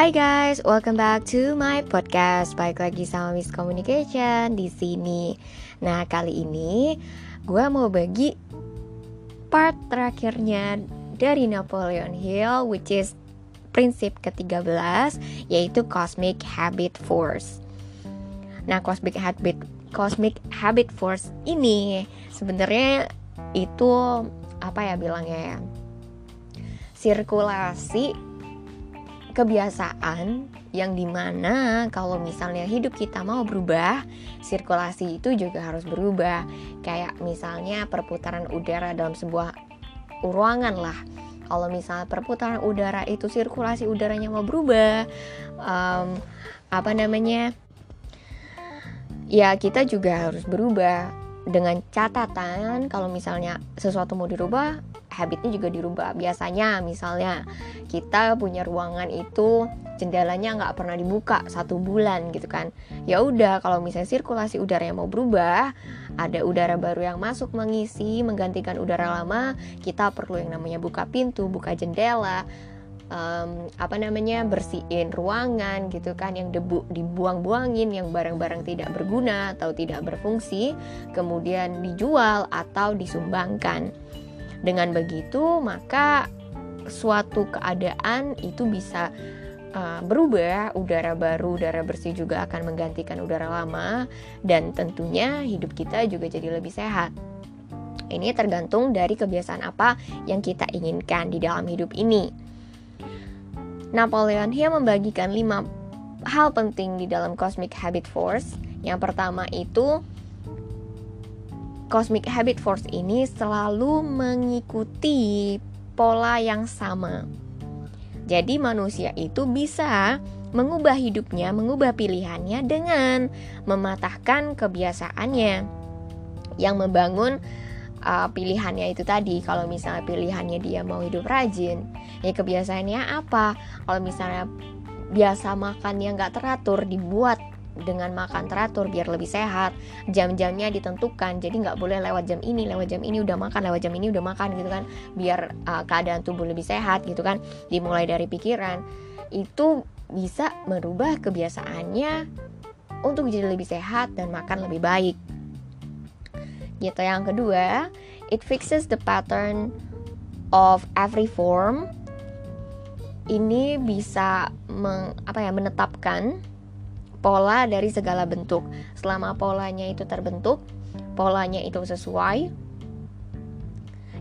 Hai guys, welcome back to my podcast. Baik lagi sama Miss Communication di sini. Nah, kali ini gue mau bagi part terakhirnya dari Napoleon Hill which is prinsip ke-13 yaitu cosmic habit force. Nah, cosmic habit cosmic habit force ini sebenarnya itu apa ya bilangnya ya? Sirkulasi kebiasaan yang di mana kalau misalnya hidup kita mau berubah, sirkulasi itu juga harus berubah. Kayak misalnya perputaran udara dalam sebuah ruangan lah. Kalau misalnya perputaran udara itu sirkulasi udaranya mau berubah, um, apa namanya? Ya kita juga harus berubah dengan catatan kalau misalnya sesuatu mau dirubah habitnya juga dirubah. Biasanya misalnya kita punya ruangan itu jendelanya nggak pernah dibuka satu bulan gitu kan. Ya udah kalau misalnya sirkulasi udara yang mau berubah ada udara baru yang masuk mengisi menggantikan udara lama kita perlu yang namanya buka pintu buka jendela um, apa namanya bersihin ruangan gitu kan yang debu dibuang-buangin yang barang-barang tidak berguna atau tidak berfungsi kemudian dijual atau disumbangkan dengan begitu, maka suatu keadaan itu bisa uh, berubah, udara baru, udara bersih juga akan menggantikan udara lama, dan tentunya hidup kita juga jadi lebih sehat. Ini tergantung dari kebiasaan apa yang kita inginkan di dalam hidup ini. Napoleon Hill membagikan lima hal penting di dalam Cosmic Habit Force. Yang pertama itu Cosmic Habit Force ini selalu mengikuti pola yang sama. Jadi manusia itu bisa mengubah hidupnya, mengubah pilihannya dengan mematahkan kebiasaannya yang membangun uh, pilihannya itu tadi. Kalau misalnya pilihannya dia mau hidup rajin, ya kebiasaannya apa? Kalau misalnya biasa makan yang gak teratur dibuat dengan makan teratur biar lebih sehat. Jam-jamnya ditentukan jadi nggak boleh lewat jam ini lewat jam ini udah makan lewat jam ini udah makan gitu kan. Biar uh, keadaan tubuh lebih sehat gitu kan. Dimulai dari pikiran. Itu bisa merubah kebiasaannya untuk jadi lebih sehat dan makan lebih baik. Gitu. Yang kedua it fixes the pattern of every form. Ini bisa meng, apa ya menetapkan pola dari segala bentuk. Selama polanya itu terbentuk, polanya itu sesuai,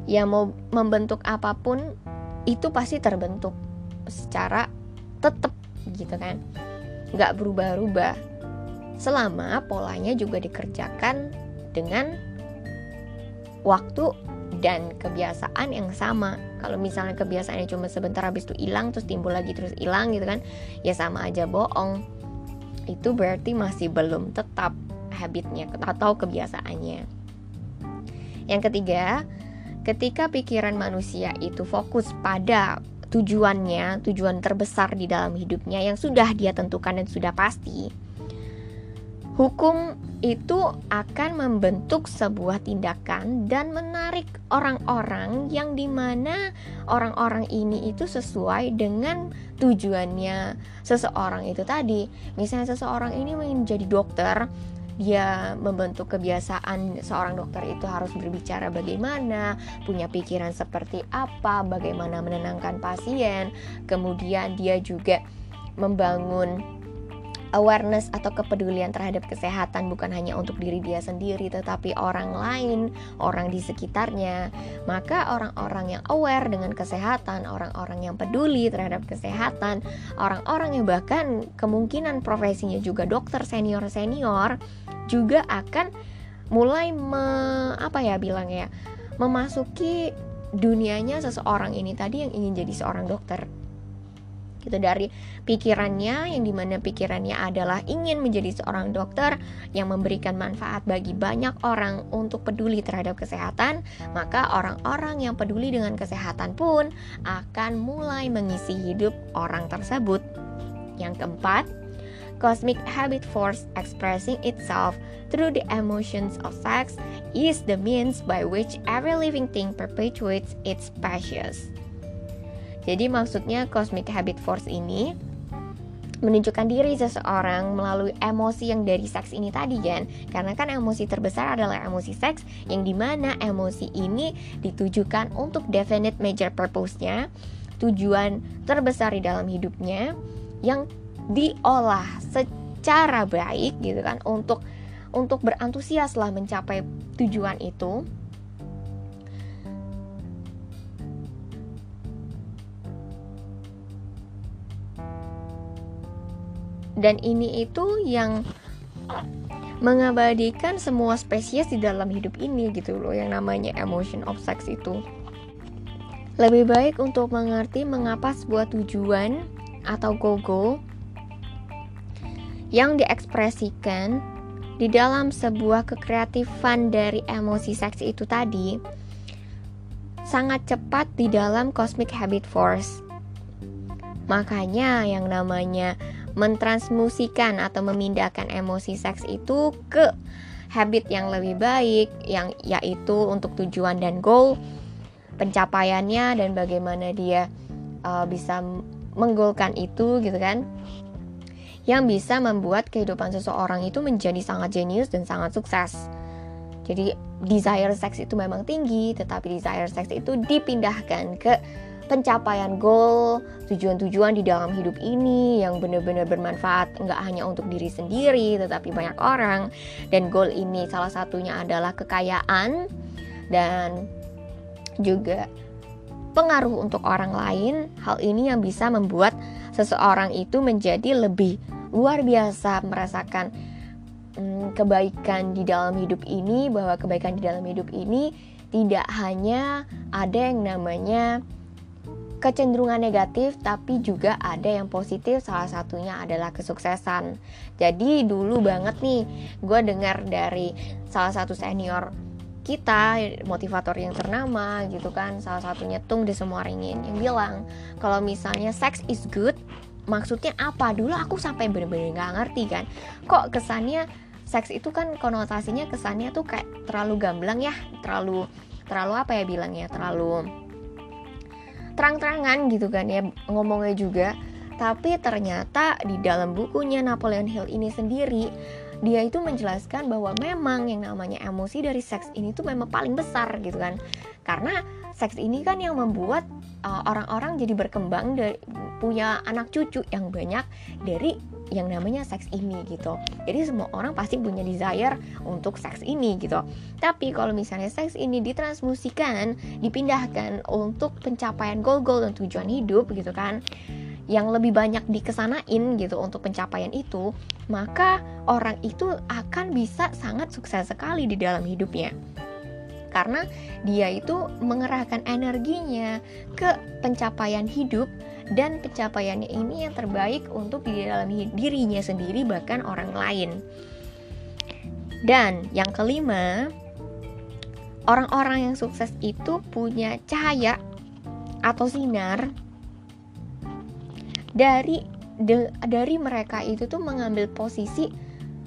ya mau membentuk apa pun itu pasti terbentuk secara tetap gitu kan, nggak berubah-ubah. Selama polanya juga dikerjakan dengan waktu dan kebiasaan yang sama. Kalau misalnya kebiasaannya cuma sebentar habis itu hilang terus timbul lagi terus hilang gitu kan, ya sama aja bohong itu berarti masih belum tetap habitnya atau kebiasaannya. Yang ketiga, ketika pikiran manusia itu fokus pada tujuannya, tujuan terbesar di dalam hidupnya yang sudah dia tentukan dan sudah pasti, Hukum itu akan membentuk sebuah tindakan dan menarik orang-orang yang di mana orang-orang ini itu sesuai dengan tujuannya seseorang itu tadi. Misalnya seseorang ini menjadi dokter, dia membentuk kebiasaan seorang dokter itu harus berbicara bagaimana, punya pikiran seperti apa, bagaimana menenangkan pasien, kemudian dia juga membangun awareness atau kepedulian terhadap kesehatan bukan hanya untuk diri dia sendiri tetapi orang lain, orang di sekitarnya. Maka orang-orang yang aware dengan kesehatan, orang-orang yang peduli terhadap kesehatan, orang-orang yang bahkan kemungkinan profesinya juga dokter senior-senior juga akan mulai me, apa ya bilangnya memasuki dunianya seseorang ini tadi yang ingin jadi seorang dokter gitu dari pikirannya yang di mana pikirannya adalah ingin menjadi seorang dokter yang memberikan manfaat bagi banyak orang untuk peduli terhadap kesehatan maka orang-orang yang peduli dengan kesehatan pun akan mulai mengisi hidup orang tersebut yang keempat Cosmic habit force expressing itself through the emotions of sex is the means by which every living thing perpetuates its passions. Jadi maksudnya cosmic habit force ini menunjukkan diri seseorang melalui emosi yang dari seks ini tadi kan karena kan emosi terbesar adalah emosi seks yang di mana emosi ini ditujukan untuk definite major purpose-nya tujuan terbesar di dalam hidupnya yang diolah secara baik gitu kan untuk untuk berantusias lah mencapai tujuan itu dan ini itu yang mengabadikan semua spesies di dalam hidup ini gitu loh yang namanya emotion of sex itu lebih baik untuk mengerti mengapa sebuah tujuan atau goal yang diekspresikan di dalam sebuah kekreatifan dari emosi seks itu tadi sangat cepat di dalam cosmic habit force. Makanya yang namanya mentransmusikan atau memindahkan emosi seks itu ke habit yang lebih baik yang yaitu untuk tujuan dan goal pencapaiannya dan bagaimana dia uh, bisa menggolkan itu gitu kan yang bisa membuat kehidupan seseorang itu menjadi sangat jenius dan sangat sukses. Jadi desire seks itu memang tinggi, tetapi desire seks itu dipindahkan ke pencapaian goal, tujuan-tujuan di dalam hidup ini yang benar-benar bermanfaat nggak hanya untuk diri sendiri tetapi banyak orang dan goal ini salah satunya adalah kekayaan dan juga pengaruh untuk orang lain. Hal ini yang bisa membuat seseorang itu menjadi lebih luar biasa merasakan hmm, kebaikan di dalam hidup ini bahwa kebaikan di dalam hidup ini tidak hanya ada yang namanya kecenderungan negatif tapi juga ada yang positif. Salah satunya adalah kesuksesan. Jadi dulu banget nih gue dengar dari salah satu senior kita motivator yang ternama gitu kan salah satunya Tung de Semuaringin yang bilang kalau misalnya sex is good maksudnya apa? Dulu aku sampai bener-bener nggak ngerti kan kok kesannya seks itu kan konotasinya kesannya tuh kayak terlalu gamblang ya terlalu terlalu apa ya bilangnya terlalu terang-terangan gitu kan ya ngomongnya juga. Tapi ternyata di dalam bukunya Napoleon Hill ini sendiri dia itu menjelaskan bahwa memang yang namanya emosi dari seks ini tuh memang paling besar gitu kan. Karena seks ini kan yang membuat uh, orang-orang uh, jadi berkembang dari punya anak cucu yang banyak dari yang namanya seks ini gitu. Jadi semua orang pasti punya desire untuk seks ini gitu. Tapi kalau misalnya seks ini ditransmusikan dipindahkan untuk pencapaian goal-goal dan tujuan hidup gitu kan yang lebih banyak dikesanain gitu untuk pencapaian itu maka orang itu akan bisa sangat sukses sekali di dalam hidupnya. Karena dia itu mengerahkan energinya ke pencapaian hidup dan pencapaiannya ini yang terbaik untuk di dalam dirinya sendiri bahkan orang lain. Dan yang kelima, orang-orang yang sukses itu punya cahaya atau sinar dari de, dari mereka itu tuh mengambil posisi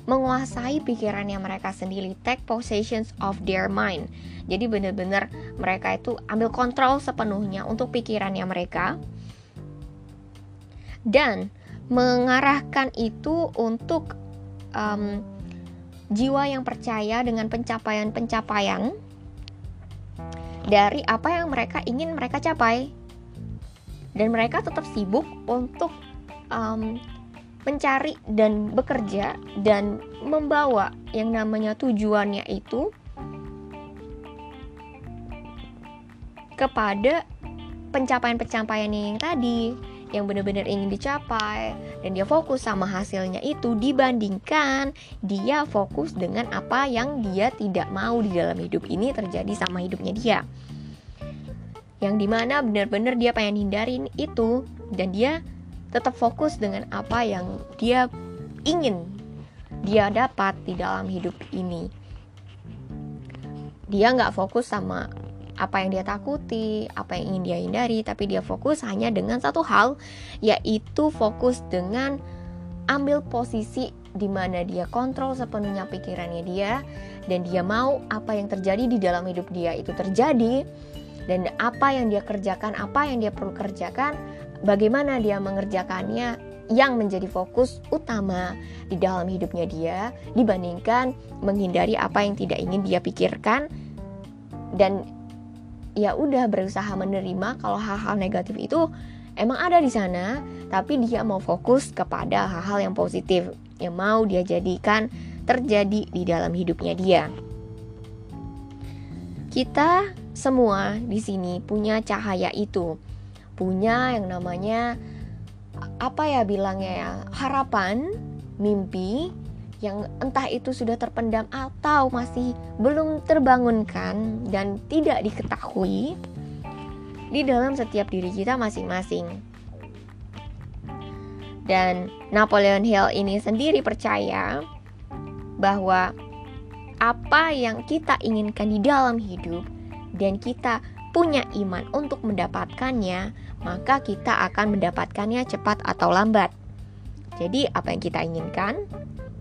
menguasai pikirannya mereka sendiri take possessions of their mind jadi benar-benar mereka itu ambil kontrol sepenuhnya untuk pikirannya mereka dan mengarahkan itu untuk um, jiwa yang percaya dengan pencapaian-pencapaian dari apa yang mereka ingin mereka capai. Dan mereka tetap sibuk untuk um, mencari dan bekerja dan membawa yang namanya tujuannya itu kepada pencapaian-pencapaian yang tadi yang benar-benar ingin dicapai. Dan dia fokus sama hasilnya itu dibandingkan dia fokus dengan apa yang dia tidak mau di dalam hidup ini terjadi sama hidupnya dia. Yang di mana benar-benar dia pengen hindarin itu dan dia tetap fokus dengan apa yang dia ingin dia dapat di dalam hidup ini. Dia nggak fokus sama apa yang dia takuti, apa yang ingin dia hindari, tapi dia fokus hanya dengan satu hal, yaitu fokus dengan ambil posisi di mana dia kontrol sepenuhnya pikirannya dia dan dia mau apa yang terjadi di dalam hidup dia itu terjadi dan apa yang dia kerjakan, apa yang dia perlu kerjakan, bagaimana dia mengerjakannya yang menjadi fokus utama di dalam hidupnya dia dibandingkan menghindari apa yang tidak ingin dia pikirkan dan ya udah berusaha menerima kalau hal-hal negatif itu emang ada di sana tapi dia mau fokus kepada hal-hal yang positif yang mau dia jadikan terjadi di dalam hidupnya dia. Kita semua di sini punya cahaya itu, punya yang namanya apa ya bilangnya ya harapan, mimpi yang entah itu sudah terpendam atau masih belum terbangunkan dan tidak diketahui di dalam setiap diri kita masing-masing. Dan Napoleon Hill ini sendiri percaya bahwa apa yang kita inginkan di dalam hidup dan kita punya iman untuk mendapatkannya, maka kita akan mendapatkannya cepat atau lambat. Jadi, apa yang kita inginkan,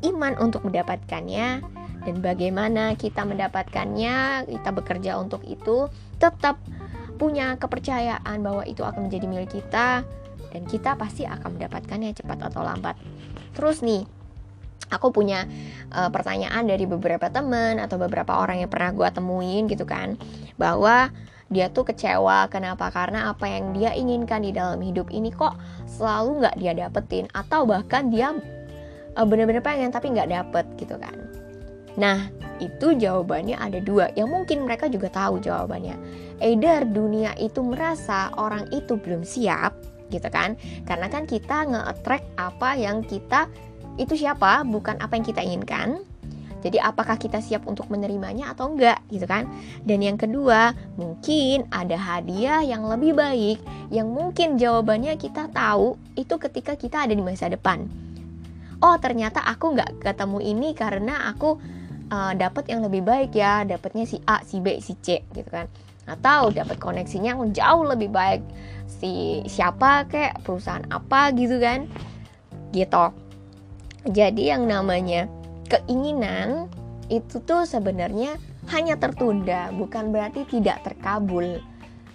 iman untuk mendapatkannya, dan bagaimana kita mendapatkannya, kita bekerja untuk itu, tetap punya kepercayaan bahwa itu akan menjadi milik kita, dan kita pasti akan mendapatkannya cepat atau lambat. Terus nih, aku punya uh, pertanyaan dari beberapa teman atau beberapa orang yang pernah gue temuin gitu kan bahwa dia tuh kecewa kenapa karena apa yang dia inginkan di dalam hidup ini kok selalu nggak dia dapetin atau bahkan dia bener-bener pengen tapi nggak dapet gitu kan. Nah itu jawabannya ada dua. Yang mungkin mereka juga tahu jawabannya. Either dunia itu merasa orang itu belum siap gitu kan. Karena kan kita nge-attract apa yang kita itu siapa bukan apa yang kita inginkan. Jadi apakah kita siap untuk menerimanya atau enggak gitu kan? Dan yang kedua, mungkin ada hadiah yang lebih baik yang mungkin jawabannya kita tahu itu ketika kita ada di masa depan. Oh, ternyata aku nggak ketemu ini karena aku uh, dapat yang lebih baik ya, dapatnya si A, si B, si C gitu kan. Atau dapat koneksinya yang jauh lebih baik si siapa kayak perusahaan apa gitu kan. Gitu. Jadi yang namanya keinginan itu tuh sebenarnya hanya tertunda, bukan berarti tidak terkabul.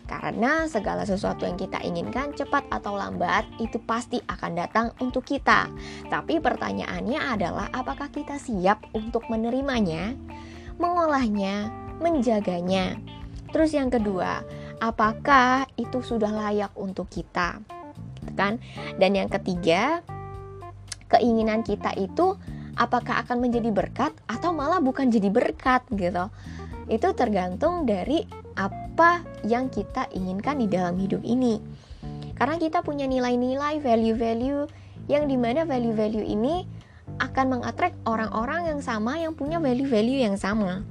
Karena segala sesuatu yang kita inginkan cepat atau lambat itu pasti akan datang untuk kita. Tapi pertanyaannya adalah apakah kita siap untuk menerimanya, mengolahnya, menjaganya. Terus yang kedua, apakah itu sudah layak untuk kita? Kan? Dan yang ketiga, keinginan kita itu apakah akan menjadi berkat atau malah bukan jadi berkat gitu. Itu tergantung dari apa yang kita inginkan di dalam hidup ini. Karena kita punya nilai-nilai, value-value yang di mana value-value ini akan mengattract orang-orang yang sama yang punya value-value yang sama.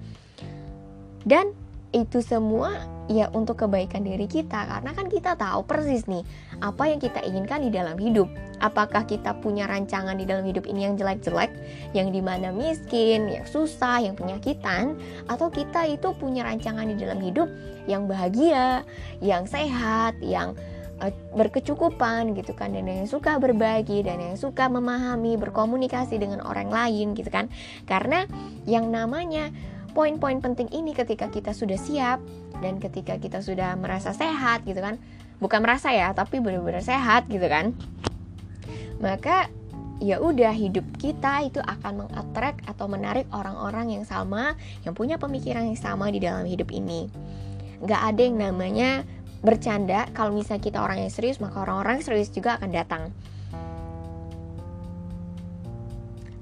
Dan itu semua ya untuk kebaikan diri kita karena kan kita tahu persis nih apa yang kita inginkan di dalam hidup. Apakah kita punya rancangan di dalam hidup ini yang jelek-jelek yang di mana miskin yang susah yang penyakitan atau kita itu punya rancangan di dalam hidup yang bahagia yang sehat yang uh, berkecukupan gitu kan dan yang suka berbagi dan yang suka memahami berkomunikasi dengan orang lain gitu kan. Karena yang namanya poin-poin penting ini ketika kita sudah siap dan ketika kita sudah merasa sehat gitu kan bukan merasa ya tapi benar-benar sehat gitu kan. Maka ya udah hidup kita itu akan mengattract atau menarik orang-orang yang sama yang punya pemikiran yang sama di dalam hidup ini. Nggak ada yang namanya bercanda. Kalau misalnya kita orang yang serius maka orang-orang serius juga akan datang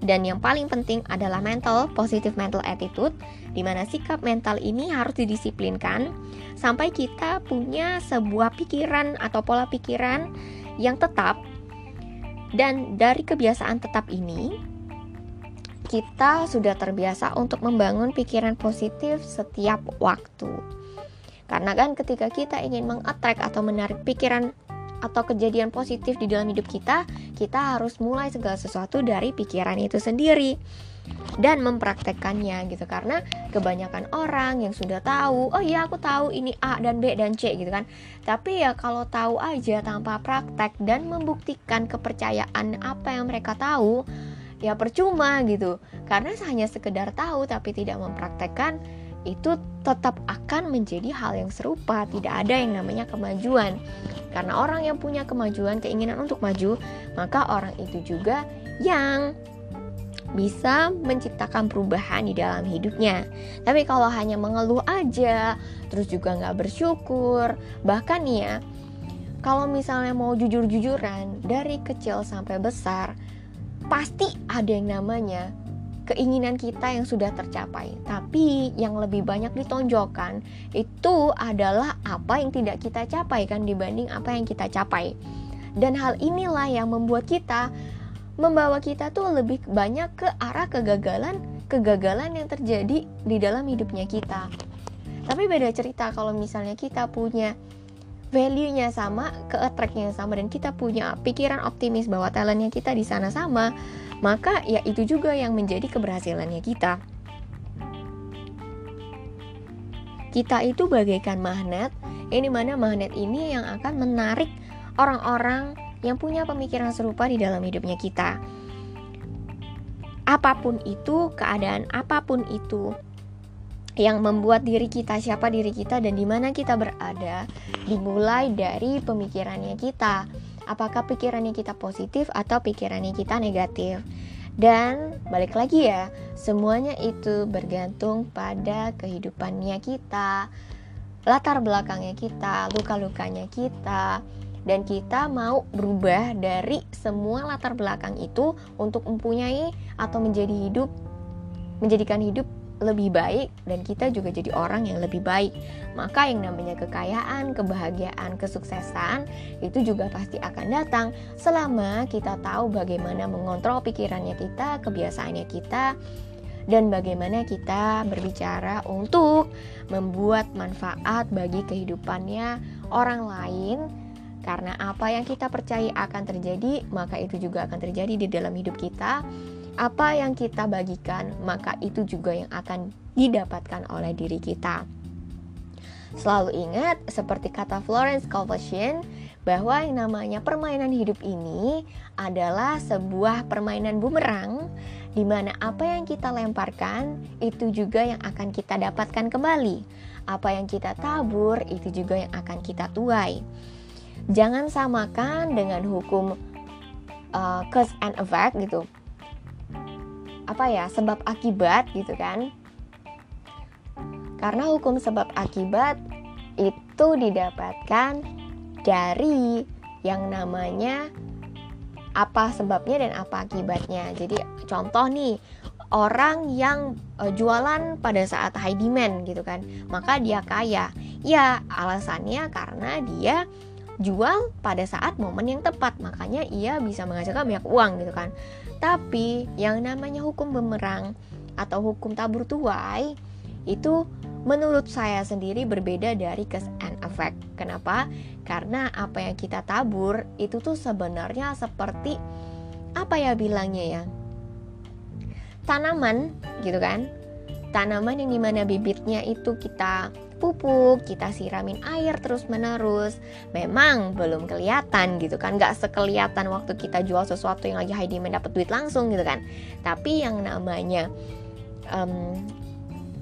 Dan yang paling penting adalah mental, positive mental attitude, di mana sikap mental ini harus didisiplinkan sampai kita punya sebuah pikiran atau pola pikiran yang tetap. Dan dari kebiasaan tetap ini, kita sudah terbiasa untuk membangun pikiran positif setiap waktu. Karena kan ketika kita ingin mengattract atau menarik pikiran atau kejadian positif di dalam hidup kita, kita harus mulai segala sesuatu dari pikiran itu sendiri dan mempraktekkannya gitu. Karena kebanyakan orang yang sudah tahu oh iya aku tahu ini A dan B dan C gitu kan. Tapi ya kalau tahu aja tanpa praktek dan membuktikan kepercayaan apa yang mereka tahu ya percuma gitu. Karena hanya sekedar tahu tapi tidak mempraktekkan itu tetap akan menjadi hal yang serupa, tidak ada yang namanya kemajuan. Karena orang yang punya kemajuan, keinginan untuk maju, maka orang itu juga yang bisa menciptakan perubahan di dalam hidupnya. Tapi kalau hanya mengeluh aja, terus juga nggak bersyukur, bahkan ya, kalau misalnya mau jujur-jujuran dari kecil sampai besar, pasti ada yang namanya keinginan kita yang sudah tercapai. Tapi yang lebih banyak ditonjolkan itu adalah apa yang tidak kita capai kan dibanding apa yang kita capai. Dan hal inilah yang membuat kita membawa kita tuh lebih banyak ke arah kegagalan kegagalan yang terjadi di dalam hidupnya kita. Tapi beda cerita kalau misalnya kita punya value-nya sama, ke attract-nya sama dan kita punya pikiran optimis bahwa talentnya kita di sana sama, maka ya itu juga yang menjadi keberhasilannya kita. Kita itu bagaikan magnet, ini mana magnet ini yang akan menarik orang-orang yang punya pemikiran serupa di dalam hidupnya kita. Apa pun itu, keadaan apa pun itu yang membuat diri kita siapa diri kita dan di mana kita berada dimulai dari pemikirannya kita. Apakah pikirannya kita positif atau pikirannya kita negatif? Dan balik lagi ya, semuanya itu bergantung pada kehidupannya kita, latar belakangnya kita, luka-lukanya kita, dan kita mau berubah dari semua latar belakang itu untuk mempunyai atau menjadi hidup menjadikan hidup lebih baik dan kita juga jadi orang yang lebih baik. Maka yang namanya kekayaan, kebahagiaan, kesuksesan itu juga pasti akan datang selama kita tahu bagaimana mengontrol pikirannya kita, kebiasaannya kita dan bagaimana kita berbicara untuk membuat manfaat bagi kehidupannya orang lain karena apa yang kita percaya akan terjadi, maka itu juga akan terjadi di dalam hidup kita. Apa yang kita bagikan, maka itu juga yang akan didapatkan oleh diri kita. Selalu ingat, seperti kata Florence Covetion, bahwa yang namanya permainan hidup ini adalah sebuah permainan bumerang di mana apa yang kita lemparkan itu juga yang akan kita dapatkan kembali. Apa yang kita tabur itu juga yang akan kita tuai. Jangan samakan dengan hukum uh, cause and effect gitu. Apa ya, sebab akibat gitu kan. Karena hukum sebab akibat itu didapatkan dari yang namanya apa sebabnya dan apa akibatnya. Jadi contoh nih, orang yang uh, jualan pada saat high demand gitu kan, maka dia kaya. Ya, alasannya karena dia jual pada saat momen yang tepat makanya ia bisa menghasilkan banyak uang gitu kan tapi yang namanya hukum bumerang atau hukum tabur tuai itu menurut saya sendiri berbeda dari cause and effect. Kenapa? Karena apa yang kita tabur itu tuh sebenarnya seperti apa ya bilangnya ya? Tanaman gitu kan? Tanaman yang di mana bibitnya itu kita pupuk, kita siramin air terus menerus. Memang belum kelihatan gitu kan, nggak sekelihatan waktu kita jual sesuatu yang lagi high demand dapat duit langsung gitu kan. Tapi yang namanya um,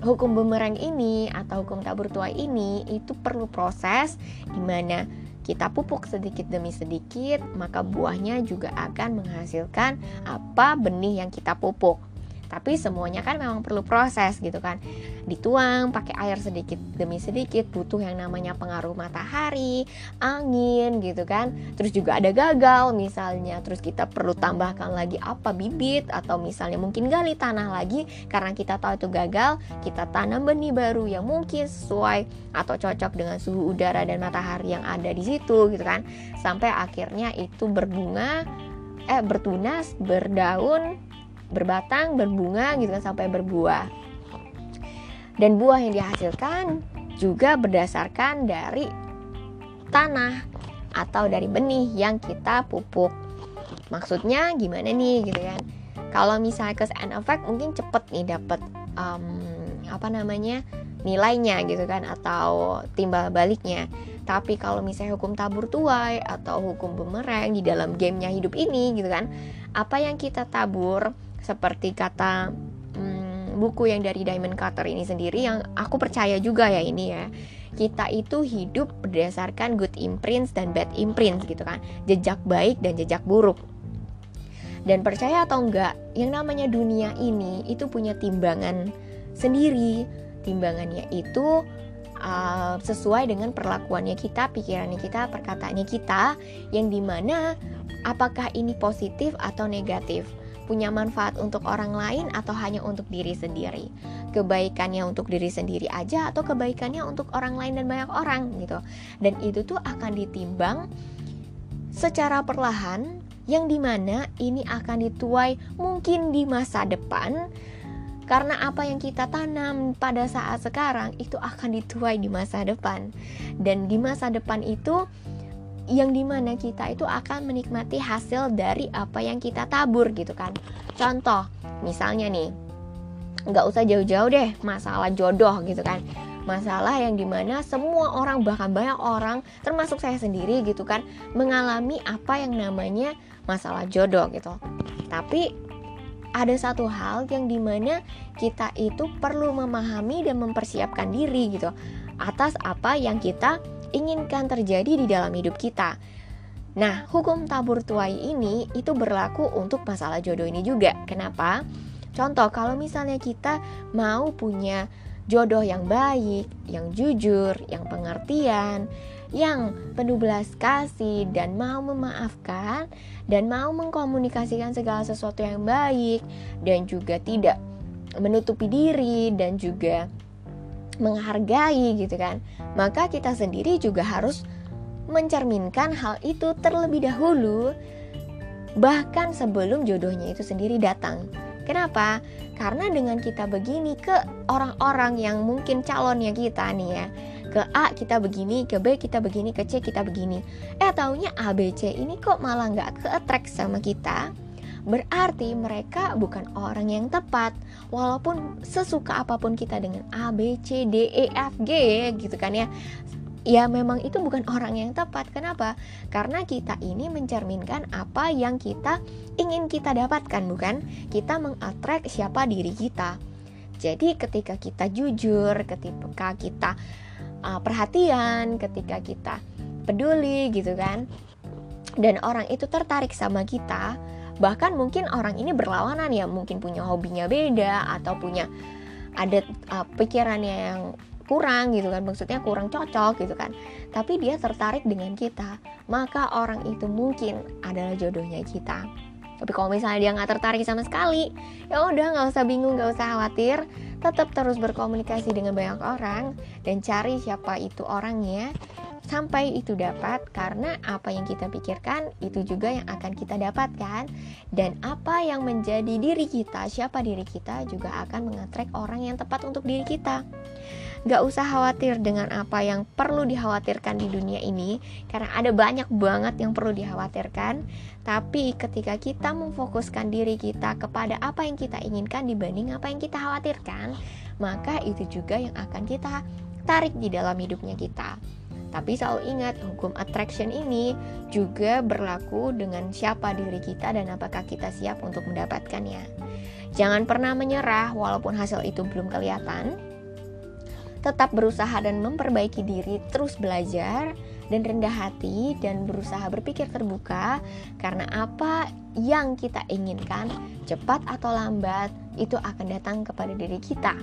hukum bumerang ini atau hukum tabur tuai ini itu perlu proses di mana kita pupuk sedikit demi sedikit maka buahnya juga akan menghasilkan apa benih yang kita pupuk tapi semuanya kan memang perlu proses gitu kan. Dituang pakai air sedikit demi sedikit butuh yang namanya pengaruh matahari angin gitu kan. Terus juga ada gagal misalnya. Terus kita perlu tambahkan lagi apa bibit atau misalnya mungkin gali tanah lagi. Karena kita tahu itu gagal kita tanam benih baru yang mungkin sesuai atau cocok dengan suhu udara dan matahari yang ada di situ gitu kan. Sampai akhirnya itu berbunga eh bertunas berdaun berbatang, berbunga gitu kan sampai berbuah. Dan buah yang dihasilkan juga berdasarkan dari tanah atau dari benih yang kita pupuk. Maksudnya gimana nih gitu kan? Kalau misalnya cause and effect mungkin cepet nih dapat um, apa namanya nilainya gitu kan atau timbal baliknya. Tapi kalau misalnya hukum tabur tuai atau hukum bumerang di dalam gamenya hidup ini gitu kan, apa yang kita tabur seperti kata hmm, buku yang dari Diamond Cutter ini sendiri yang aku percaya juga ya ini ya. Kita itu hidup berdasarkan good imprints dan bad imprints gitu kan. Jejak baik dan jejak buruk. Dan percaya atau enggak yang namanya dunia ini itu punya timbangan sendiri. Timbangannya itu uh, sesuai dengan perlakuannya kita pikirannya kita perkataannya kita yang di mana apakah ini positif atau negatif punya manfaat untuk orang lain atau hanya untuk diri sendiri? Kebaikannya untuk diri sendiri aja atau kebaikannya untuk orang lain dan banyak orang gitu. Dan itu tuh akan ditimbang secara perlahan yang di mana ini akan dituai mungkin di masa depan karena apa yang kita tanam pada saat sekarang itu akan dituai di masa depan. Dan di masa depan itu yang di mana kita itu akan menikmati hasil dari apa yang kita tabur gitu kan. Contoh misalnya nih nggak usah jauh-jauh deh masalah jodoh gitu kan. Masalah yang di mana semua orang bahkan banyak orang termasuk saya sendiri gitu kan mengalami apa yang namanya masalah jodoh gitu. Tapi ada satu hal yang di mana kita itu perlu memahami dan mempersiapkan diri gitu atas apa yang kita inginkan terjadi di dalam hidup kita. Nah, hukum tabur tuai ini itu berlaku untuk masalah jodoh ini juga. Kenapa? Contoh, kalau misalnya kita mau punya jodoh yang baik, yang jujur, yang pengertian, yang penuh belas kasih dan mau memaafkan dan mau mengkomunikasikan segala sesuatu yang baik dan juga tidak menutupi diri dan juga menghargai gitu kan. Maka kita sendiri juga harus mencerminkan hal itu terlebih dahulu bahkan sebelum jodohnya itu sendiri datang. Kenapa? Karena dengan kita begini ke orang-orang yang mungkin calonnya kita nih ya ke A kita begini, ke B kita begini, ke C kita begini. Eh taunya A, B, C ini kok malah nggak ke attract sama kita berarti mereka bukan orang yang tepat walaupun sesuka apa pun kita dengan A B C D E F G gitu kan ya ya memang itu bukan orang yang tepat. Kenapa? Karena kita ini mencerminkan apa yang kita ingin kita dapatkan, bukan? Kita mengattract siapa diri kita. Jadi ketika kita jujur, ketika kita uh, perhatian, ketika kita peduli gitu kan, dan orang itu tertarik sama kita, bahkan mungkin orang ini berlawanan ya mungkin punya hobinya beda atau punya ada uh, pikirannya yang kurang gitu kan maksudnya kurang cocok gitu kan. Tapi dia tertarik dengan kita maka orang itu mungkin adalah jodohnya kita. Tapi kalau misalnya dia nggak tertarik sama sekali ya udah nggak usah bingung nggak usah khawatir. Tetap terus berkomunikasi dengan banyak orang dan cari siapa itu orangnya sampai itu dapat karena apa yang kita pikirkan itu juga yang akan kita dapatkan. Dan apa yang menjadi diri kita siapa diri kita juga akan mengatrek orang yang tepat untuk diri kita. Gak usah khawatir dengan apa yang perlu dikhawatirkan di dunia ini Karena ada banyak banget yang perlu dikhawatirkan. Tapi ketika kita memfokuskan diri kita kepada apa yang kita inginkan dibanding apa yang kita khawatirkan Maka itu juga yang akan kita tarik di dalam hidupnya kita tapi selalu ingat, hukum attraction ini juga berlaku dengan siapa diri kita dan apakah kita siap untuk mendapatkannya. Jangan pernah menyerah walaupun hasil itu belum kelihatan. Tetap berusaha dan memperbaiki diri, terus belajar dan rendah hati dan berusaha berpikir terbuka karena apa yang kita inginkan cepat atau lambat itu akan datang kepada diri kita.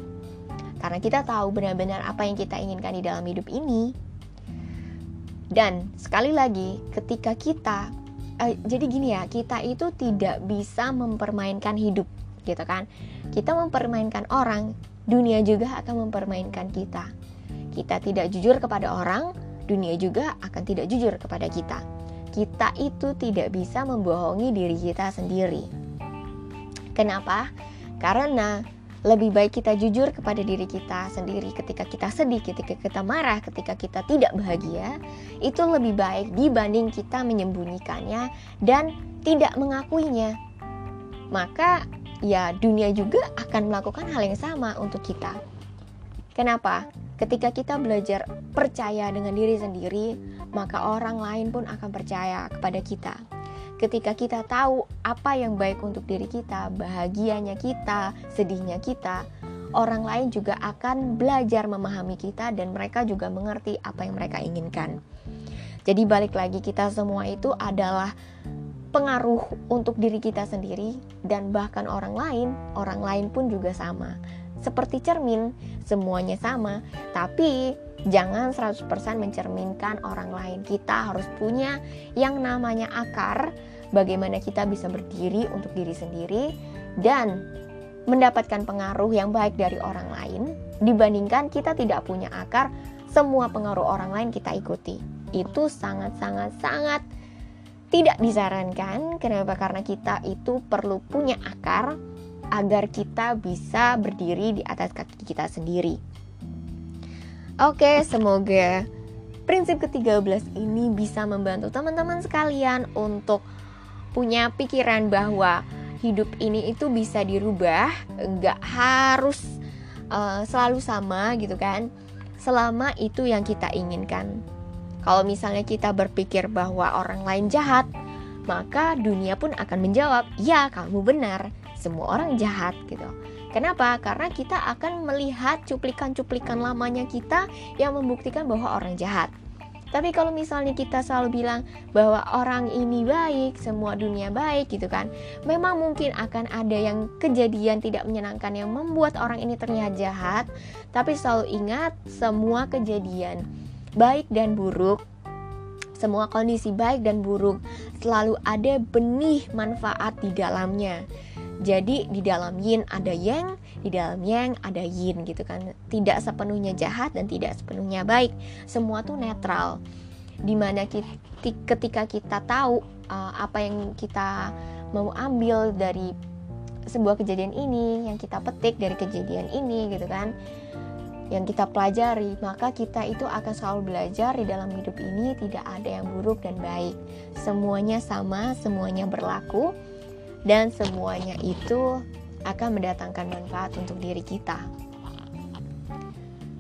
Karena kita tahu benar-benar apa yang kita inginkan di dalam hidup ini, dan sekali lagi, ketika kita eh, jadi gini ya, kita itu tidak bisa mempermainkan hidup, gitu kan? Kita mempermainkan orang, dunia juga akan mempermainkan kita. Kita tidak jujur kepada orang, dunia juga akan tidak jujur kepada kita. Kita itu tidak bisa membohongi diri kita sendiri. Kenapa? Karena lebih baik kita jujur kepada diri kita sendiri ketika kita sedih, ketika kita marah, ketika kita tidak bahagia, itu lebih baik dibanding kita menyembunyikannya dan tidak mengakuinya. Maka ya dunia juga akan melakukan hal yang sama untuk kita. Kenapa? Ketika kita belajar percaya dengan diri sendiri, maka orang lain pun akan percaya kepada kita ketika kita tahu apa yang baik untuk diri kita, bahagianya kita, sedihnya kita, orang lain juga akan belajar memahami kita dan mereka juga mengerti apa yang mereka inginkan. Jadi balik lagi kita semua itu adalah pengaruh untuk diri kita sendiri dan bahkan orang lain, orang lain pun juga sama. Seperti cermin, semuanya sama, tapi jangan 100% mencerminkan orang lain. Kita harus punya yang namanya akar, bagaimana kita bisa berdiri untuk diri sendiri dan mendapatkan pengaruh yang baik dari orang lain dibandingkan kita tidak punya akar, semua pengaruh orang lain kita ikuti. Itu sangat-sangat sangat tidak disarankan. Kenapa? Karena kita itu perlu punya akar agar kita bisa berdiri di atas kaki kita sendiri. Oke, semoga prinsip ke-13 ini bisa membantu teman-teman sekalian untuk punya pikiran bahwa hidup ini itu bisa dirubah, nggak harus uh, selalu sama gitu kan. Selama itu yang kita inginkan. Kalau misalnya kita berpikir bahwa orang lain jahat, maka dunia pun akan menjawab, "Ya, kamu benar. Semua orang jahat." gitu. Kenapa? Karena kita akan melihat cuplikan-cuplikan lamanya kita yang membuktikan bahwa orang jahat. Tapi kalau misalnya kita selalu bilang bahwa orang ini baik, semua dunia baik gitu kan, memang mungkin akan ada yang kejadian tidak menyenangkan yang membuat orang ini terlihat jahat, tapi selalu ingat semua kejadian baik dan buruk semua kondisi baik dan buruk selalu ada benih manfaat di dalamnya. Jadi di dalam yin ada yang, di dalam yang ada yin gitu kan. Tidak sepenuhnya jahat dan tidak sepenuhnya baik. Semua tuh netral. Di mana kita, ketika kita tahu uh, apa yang kita mau ambil dari sebuah kejadian ini, yang kita petik dari kejadian ini gitu kan yang kita pelajari, maka kita itu akan selalu belajar di dalam hidup ini tidak ada yang buruk dan baik. Semuanya sama, semuanya berlaku dan semuanya itu akan mendatangkan manfaat untuk diri kita.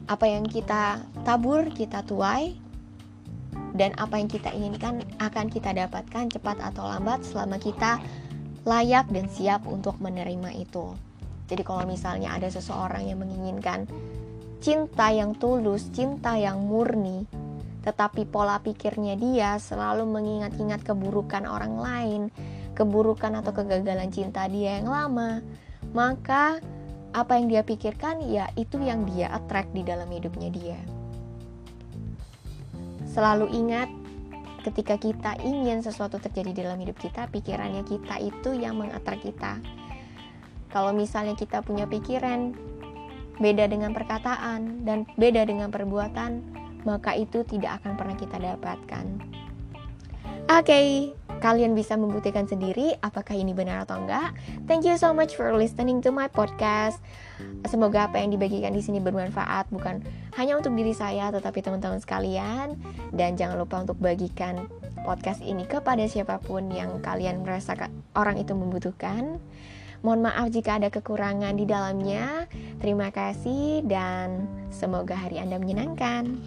Apa yang kita tabur, kita tuai, dan apa yang kita inginkan akan kita dapatkan cepat atau lambat selama kita layak dan siap untuk menerima itu. Jadi kalau misalnya ada seseorang yang menginginkan cinta yang tulus, cinta yang murni, tetapi pola pikirnya dia selalu mengingat-ingat keburukan orang lain, keburukan atau kegagalan cinta dia yang lama, maka apa yang dia pikirkan ya itu yang dia attract di dalam hidupnya dia. Selalu ingat ketika kita ingin sesuatu terjadi dalam hidup kita, pikirannya kita itu yang mengatrak kita. Kalau misalnya kita punya pikiran beda dengan perkataan dan beda dengan perbuatan, maka itu tidak akan pernah kita dapatkan. Oke, okay, kalian bisa membuktikan sendiri apakah ini benar atau enggak. Thank you so much for listening to my podcast. Semoga apa yang dibagikan di sini bermanfaat bukan hanya untuk diri saya tetapi teman-teman sekalian dan jangan lupa untuk bagikan podcast ini kepada siapa pun yang kalian merasa orang itu membutuhkan. Mohon maaf jika ada kekurangan di dalamnya. Terima kasih dan semoga hari Anda menyenangkan.